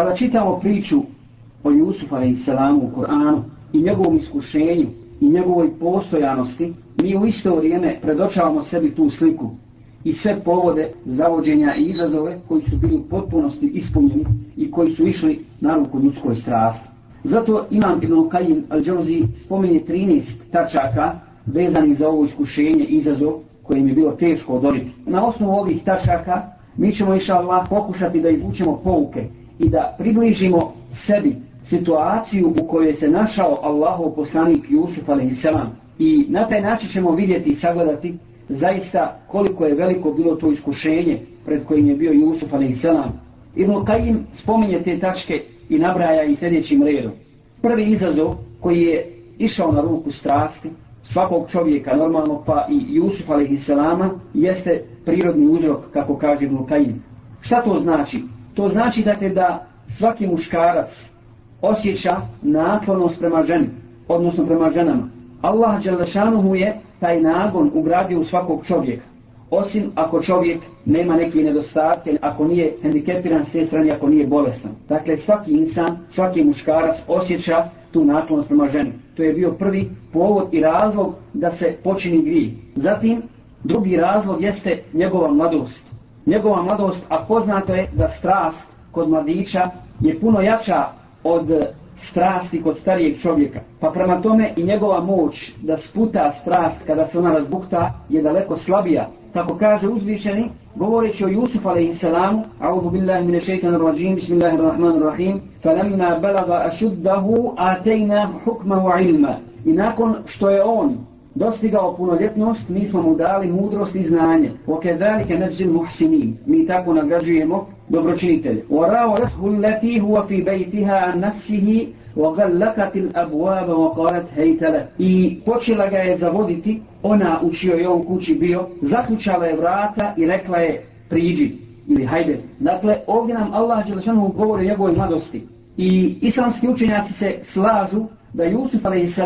Kada čitamo priču o Jusufu a.s. u Koranu i njegovom iskušenju i njegovoj postojanosti, mi u isto vrijeme predočavamo sebi tu sliku i sve povode zavođenja i izazove koji su bili u potpunosti ispunjeni i koji su išli na ruku ljudskoj strasti. Zato imam Ibn Kajim al-đozi spominje 13 tačaka vezanih za ovo iskušenje i izazov koje mi je bilo teško odoliti. Na osnovu ovih tačaka mi ćemo inša Allah pokušati da izvučemo pouke i da približimo sebi situaciju u kojoj se našao Allahov poslanik Jusuf a.s. I na taj način ćemo vidjeti i sagledati zaista koliko je veliko bilo to iskušenje pred kojim je bio Jusuf a.s. Ibn Qayyim spominje te tačke i nabraja ih sljedećim redom. Prvi izazov koji je išao na ruku strasti svakog čovjeka normalno pa i Jusuf a.s. jeste prirodni uzrok kako kaže Ibn Qayyim. Šta to znači? To znači dakle da svaki muškarac osjeća naklonost prema ženi, odnosno prema ženama. Allah Đelešanuhu je taj nagon ugradio u svakog čovjeka. Osim ako čovjek nema neke nedostatke, ako nije hendikepiran s te strane, ako nije bolestan. Dakle, svaki insan, svaki muškarac osjeća tu naklonost prema ženi. To je bio prvi povod i razlog da se počini grije. Zatim, drugi razlog jeste njegova mladost njegova mladost, a poznato je da strast kod mladića je puno jača od strasti kod starijeg čovjeka. Pa prema tome i njegova moć da sputa strast kada se ona razbukta je daleko slabija. Tako kaže uzvišeni, govoreći o Jusuf a.s. A'udhu billahi mine šeitanu rađim, bismillahirrahmanirrahim, falemna belaga ašuddahu, atejna hukma wa ilma. I nakon što je on dostigao punoljetnost, mi smo mu dali mudrost i znanje. O kedalike nefzil muhsinim, mi tako nagrađujemo dobročinitelje. O rao rehul leti huva fi bejtiha an nafsihi, o gallakatil abuaba o kalat hejtele. I počela ga je zavoditi, ona u čioj on kući bio, zaključala je vrata i rekla je, priđi, ili hajde. Dakle, ovdje nam Allah Đelešanu govori o njegovoj mladosti. I islamski učenjaci se slažu da Jusuf a.s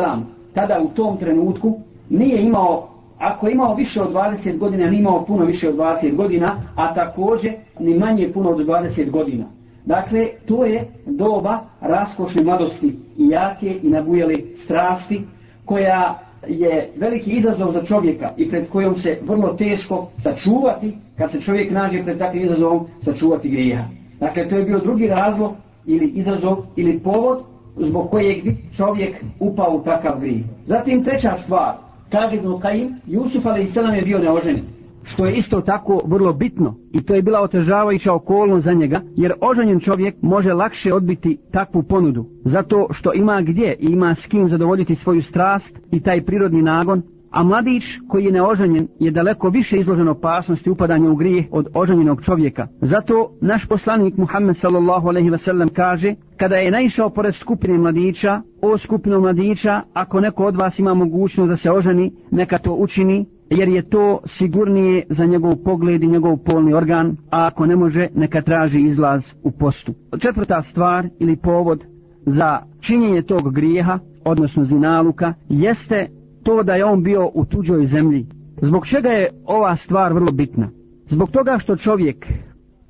tada u tom trenutku nije imao, ako je imao više od 20 godina, nije imao puno više od 20 godina, a također ni manje puno od 20 godina. Dakle, to je doba raskošne mladosti i jake i nabujale strasti koja je veliki izazov za čovjeka i pred kojom se vrlo teško sačuvati kad se čovjek nađe pred takvim izazovom sačuvati grija. Dakle, to je bio drugi razlog ili izazov ili povod zbog kojeg bi čovjek upao u takav grij. Zatim treća stvar, Kaže Ibn Kajim, Jusuf a.s. je bio neoženjen. Što je isto tako vrlo bitno i to je bila otežavajuća okolnost za njega, jer oženjen čovjek može lakše odbiti takvu ponudu. Zato što ima gdje i ima s kim zadovoljiti svoju strast i taj prirodni nagon, A mladić koji je neoženjen je daleko više izložen opasnosti upadanja u grijeh od oženjenog čovjeka. Zato naš poslanik Muhammed sallallahu alejhi ve sellem kaže: Kada je naišao pored skupine mladića, o skupino mladića, ako neko od vas ima mogućnost da se oženi, neka to učini, jer je to sigurnije za njegov pogled i njegov polni organ, a ako ne može, neka traži izlaz u postu. Četvrta stvar ili povod za činjenje tog grijeha, odnosno zinaluka, jeste to da je on bio u tuđoj zemlji. Zbog čega je ova stvar vrlo bitna? Zbog toga što čovjek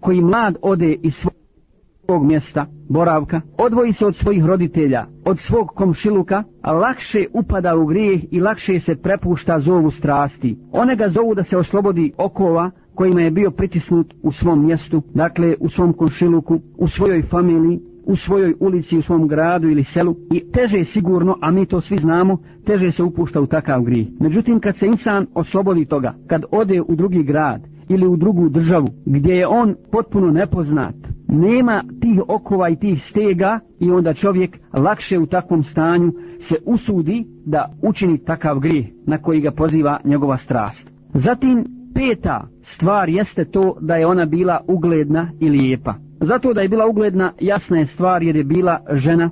koji mlad ode iz svog mjesta, boravka, odvoji se od svojih roditelja, od svog komšiluka, a lakše upada u grijeh i lakše se prepušta zovu strasti. One ga zovu da se oslobodi okova kojima je bio pritisnut u svom mjestu, dakle u svom komšiluku, u svojoj familiji, u svojoj ulici, u svom gradu ili selu i teže je sigurno, a mi to svi znamo, teže se upušta u takav gri. Međutim, kad se insan oslobodi toga, kad ode u drugi grad ili u drugu državu gdje je on potpuno nepoznat, nema tih okova i tih stega i onda čovjek lakše u takvom stanju se usudi da učini takav gri na koji ga poziva njegova strast. Zatim, peta stvar jeste to da je ona bila ugledna i lijepa. Zato da je bila ugledna, jasna je stvar jer je bila žena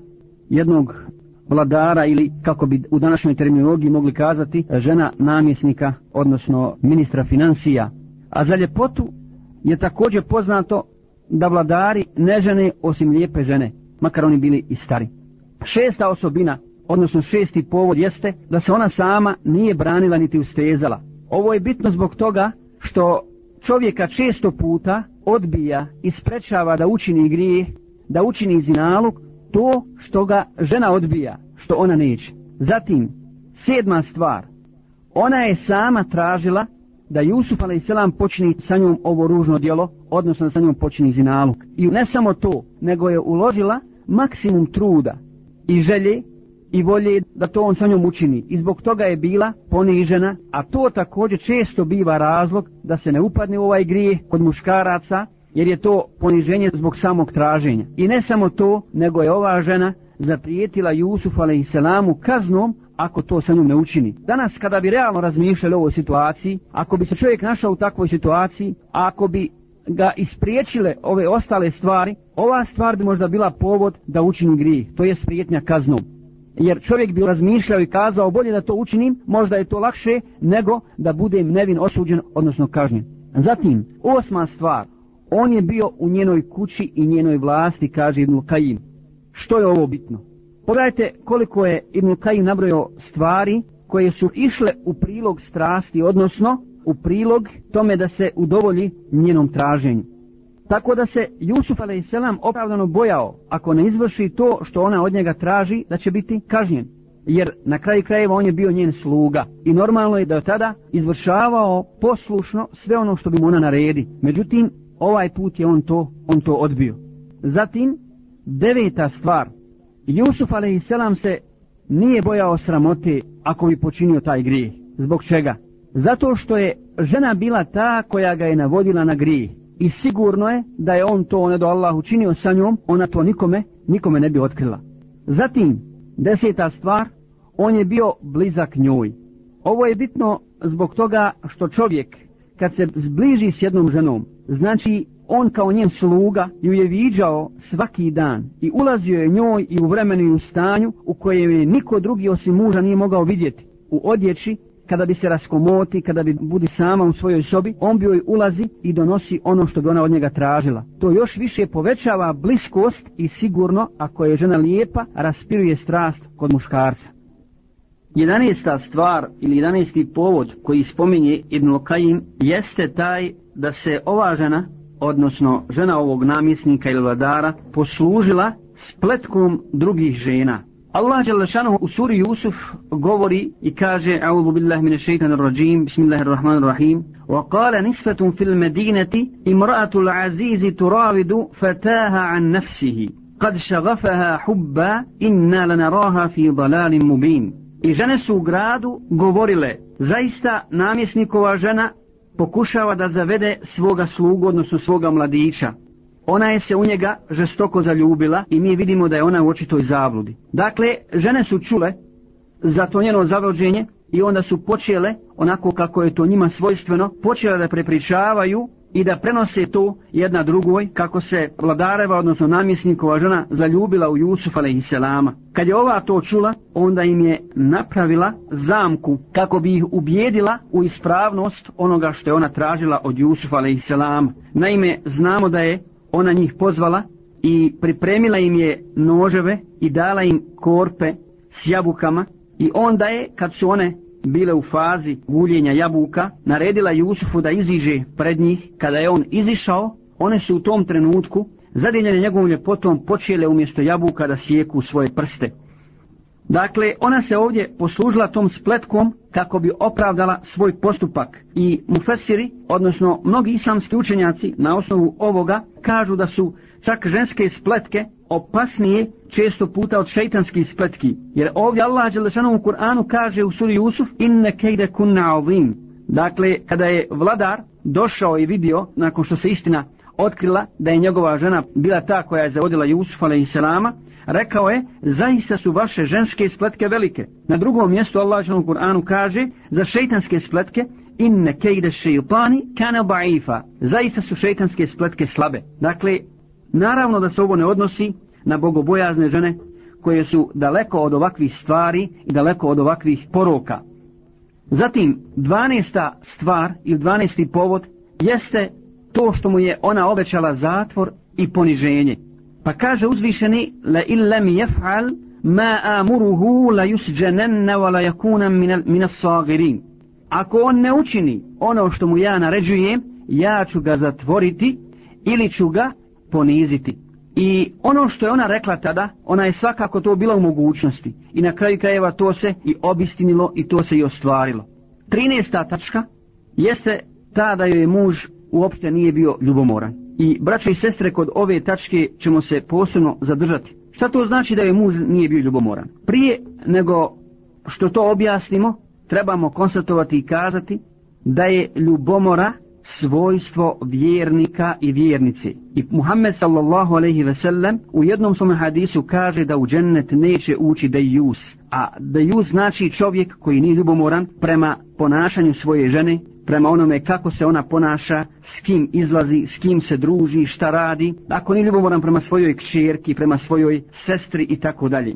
jednog vladara ili kako bi u današnjoj terminologiji mogli kazati žena namjesnika odnosno ministra financija. A za ljepotu je također poznato da vladari ne žene osim lijepe žene, makar oni bili i stari. Šesta osobina, odnosno šesti povod jeste da se ona sama nije branila niti ustezala. Ovo je bitno zbog toga što čovjeka često puta odbija i sprečava da učini grijeh, da učini zinaluk, to što ga žena odbija, što ona neće. Zatim, sedma stvar, ona je sama tražila da Jusuf a.s. počini sa njom ovo ružno djelo, odnosno da sa njom počini zinaluk. I ne samo to, nego je uložila maksimum truda i želje i volje da to on sa njom učini i zbog toga je bila ponižena, a to također često biva razlog da se ne upadne u ovaj grijeh kod muškaraca jer je to poniženje zbog samog traženja. I ne samo to, nego je ova žena zaprijetila Jusuf a.s. kaznom ako to sa njom ne učini. Danas kada bi realno razmišljali o ovoj situaciji, ako bi se čovjek našao u takvoj situaciji, ako bi ga ispriječile ove ostale stvari, ova stvar bi možda bila povod da učini grijeh, to je sprijetnja kaznom jer čovjek bi razmišljao i kazao bolje da to učinim, možda je to lakše nego da budem nevin osuđen, odnosno kažnjen. Zatim, osma stvar, on je bio u njenoj kući i njenoj vlasti, kaže Ibn Kajim. Što je ovo bitno? Pogledajte koliko je Ibn Kajim nabrojao stvari koje su išle u prilog strasti, odnosno u prilog tome da se udovolji njenom traženju. Tako da se Jusuf a.s. opravdano bojao ako ne izvrši to što ona od njega traži da će biti kažnjen. Jer na kraju krajeva on je bio njen sluga i normalno je da je tada izvršavao poslušno sve ono što bi mu ona naredi. Međutim, ovaj put je on to, on to odbio. Zatim, deveta stvar. Jusuf a.s. se nije bojao sramote ako bi počinio taj grijeh. Zbog čega? Zato što je žena bila ta koja ga je navodila na grijeh i sigurno je da je on to ne ono do Allah učinio sa njom, ona to nikome, nikome ne bi otkrila. Zatim, deseta stvar, on je bio blizak njoj. Ovo je bitno zbog toga što čovjek kad se zbliži s jednom ženom, znači on kao njen sluga ju je viđao svaki dan i ulazio je njoj i u vremenu i u stanju u kojem je niko drugi osim muža nije mogao vidjeti u odjeći kada bi se raskomoti, kada bi budi sama u svojoj sobi, on bi joj ulazi i donosi ono što bi ona od njega tražila. To još više povećava bliskost i sigurno, ako je žena lijepa, raspiruje strast kod muškarca. 11. stvar ili 11. povod koji spominje Ibn Lokajim jeste taj da se ova žena, odnosno žena ovog namjesnika ili vladara, poslužila spletkom drugih žena. Allah Đalešanu u suri Jusuf govori i kaže A'udhu billahi mine šeitanir rajim, bismillahirrahmanirrahim Wa kala nisfetum fil medinati imraatu l'azizi turavidu fataha an nafsihi Kad šagafaha hubba inna lanaraha fi dalalim mubin I žene su u gradu govorile Zaista namjesnikova žena pokušava da zavede svoga slugu, odnosno svoga mladića Ona je se u njega žestoko zaljubila i mi vidimo da je ona u očitoj zabludi. Dakle, žene su čule za to njeno zavrođenje i onda su počele, onako kako je to njima svojstveno, počele da prepričavaju i da prenose to jedna drugoj kako se vladareva, odnosno namjesnikova žena, zaljubila u Jusuf a.s. Kad je ova to čula, onda im je napravila zamku kako bi ih ubijedila u ispravnost onoga što je ona tražila od Jusuf a.s. Naime, znamo da je ona njih pozvala i pripremila im je noževe i dala im korpe s jabukama i onda je kad su one bile u fazi guljenja jabuka naredila Jusufu da iziže pred njih kada je on izišao one su u tom trenutku zadinjene njegovom ljepotom počele umjesto jabuka da sjeku svoje prste Dakle, ona se ovdje poslužila tom spletkom kako bi opravdala svoj postupak. I mufesiri, odnosno mnogi islamski učenjaci na osnovu ovoga, kažu da su čak ženske spletke opasnije često puta od šeitanskih spletki. Jer ovdje Allah Đelešanu u Kur'anu kaže u suri Jusuf, inne kejde kun na'ovim. Dakle, kada je vladar došao i vidio, nakon što se istina otkrila da je njegova žena bila ta koja je zavodila Jusuf alaihissalama, rekao je, zaista su vaše ženske spletke velike. Na drugom mjestu Allah u Kur'anu kaže, za šeitanske spletke, inne kejde šeitani kane ba'ifa. Zaista su šeitanske spletke slabe. Dakle, naravno da se ovo ne odnosi na bogobojazne žene koje su daleko od ovakvih stvari i daleko od ovakvih poroka. Zatim, 12. stvar ili 12. povod jeste to što mu je ona obećala zatvor i poniženje. Pa kaže uzvišeni, la illam jef'al ma amuruhu la yusjananna wa la yakuna min as-sagirin. Ako on ne učini ono što mu ja naređujem, ja ću ga zatvoriti ili ću ga poniziti. I ono što je ona rekla tada, ona je svakako to bila u mogućnosti. I na kraju krajeva to se i obistinilo i to se i ostvarilo. 13. tačka jeste ta da joj muž uopšte nije bio ljubomoran. I braće i sestre, kod ove tačke ćemo se posebno zadržati. Šta to znači da je muž nije bio ljubomoran? Prije nego što to objasnimo, trebamo konstatovati i kazati da je ljubomora svojstvo vjernika i vjernici. I Muhammed sallallahu aleyhi ve sellem u jednom svom hadisu kaže da u džennet neće ući da jus. A da jus znači čovjek koji nije ljubomoran prema ponašanju svoje žene, prema onome kako se ona ponaša, s kim izlazi, s kim se druži, šta radi, ako nije ljubomoran prema svojoj kćerki, prema svojoj sestri i tako dalje.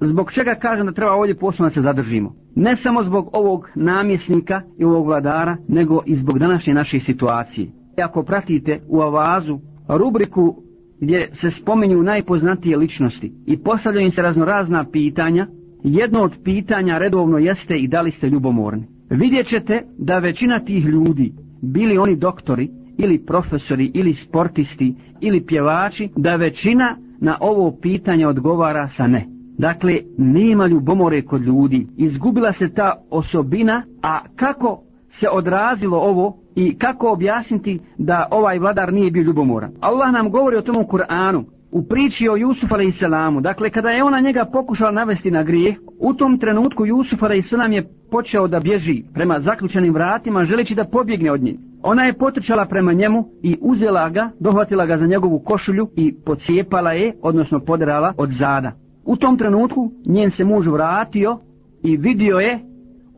Zbog čega kažem da treba ovdje posebno da se zadržimo? Ne samo zbog ovog namjesnika i ovog vladara, nego i zbog današnje naše situacije. I ako pratite u avazu rubriku gdje se spomenju najpoznatije ličnosti i postavljaju im se raznorazna pitanja, jedno od pitanja redovno jeste i da li ste ljubomorni vidjet ćete da većina tih ljudi, bili oni doktori, ili profesori, ili sportisti, ili pjevači, da većina na ovo pitanje odgovara sa ne. Dakle, nema ljubomore kod ljudi, izgubila se ta osobina, a kako se odrazilo ovo i kako objasniti da ovaj vladar nije bio ljubomoran. Allah nam govori o tom u Kur'anu, u priči o Jusuf a.s. Dakle, kada je ona njega pokušala navesti na grijeh, u tom trenutku Jusuf a.s. je počeo da bježi prema zaključenim vratima želeći da pobjegne od njih. Ona je potrčala prema njemu i uzela ga, dohvatila ga za njegovu košulju i pocijepala je, odnosno poderala od zada. U tom trenutku njen se muž vratio i vidio je,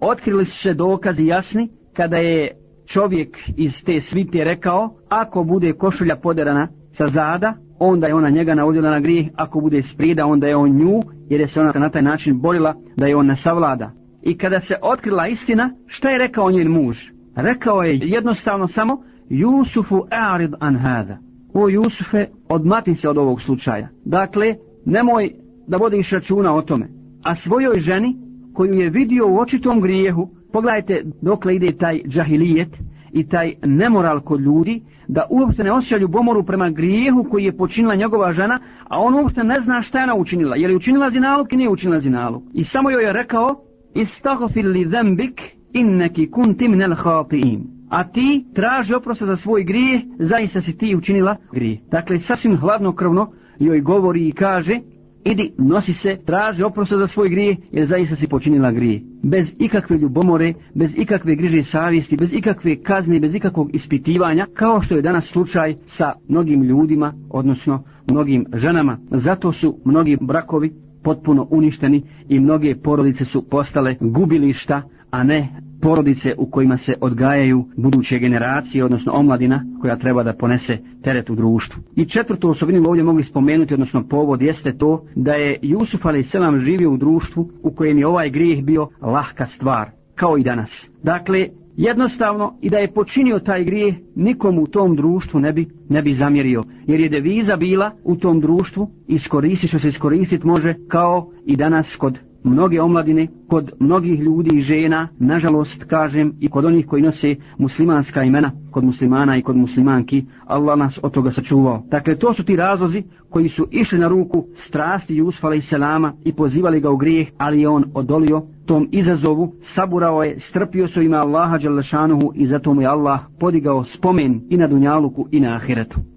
otkrili su se dokazi jasni, kada je čovjek iz te svite rekao, ako bude košulja poderana sa zada, onda je ona njega navodila na grijeh, ako bude sprida, onda je on nju, jer je se ona na taj način borila da je on ne savlada. I kada se otkrila istina, šta je rekao njen muž? Rekao je jednostavno samo, Jusufu arid an hada. O Jusufe, odmati se od ovog slučaja. Dakle, nemoj da vodiš računa o tome. A svojoj ženi, koju je vidio u očitom grijehu, pogledajte dokle ide taj džahilijet, i taj nemoral kod ljudi, da uopšte ne osjeća ljubomoru prema grijehu koji je počinila njegova žena, a on uopšte ne zna šta je ona učinila. Je li učinila zinalog ili nije učinila zinalog? I samo joj je rekao, istagfir li zembik inneki kunti minel hapiim. A ti traži oprosta za svoj grijeh, zaista si ti učinila grijeh. Dakle, sasvim hladnokrvno joj govori i kaže, idi, nosi se, traži oprosta za svoj grije, jer zaista si počinila grije. Bez ikakve ljubomore, bez ikakve griže savjesti, bez ikakve kazne, bez ikakvog ispitivanja, kao što je danas slučaj sa mnogim ljudima, odnosno mnogim ženama. Zato su mnogi brakovi potpuno uništeni i mnoge porodice su postale gubilišta, a ne porodice u kojima se odgajaju buduće generacije, odnosno omladina koja treba da ponese teret u društvu. I četvrtu osobinu ovdje mogli spomenuti, odnosno povod, jeste to da je Jusuf a.s. živio u društvu u kojem je ovaj grijeh bio lahka stvar, kao i danas. Dakle, jednostavno i da je počinio taj grijeh, nikomu u tom društvu ne bi, ne bi zamjerio, jer je deviza bila u tom društvu, iskoristi što se iskoristiti može, kao i danas kod mnoge omladine, kod mnogih ljudi i žena, nažalost kažem i kod onih koji nose muslimanska imena, kod muslimana i kod muslimanki, Allah nas od toga sačuvao. Dakle, to su ti razlozi koji su išli na ruku strasti Jusufa i Selama i pozivali ga u grijeh, ali je on odolio tom izazovu, saburao je, strpio su ima Allaha Đalešanuhu i zato mu je Allah podigao spomen i na Dunjaluku i na Ahiretu.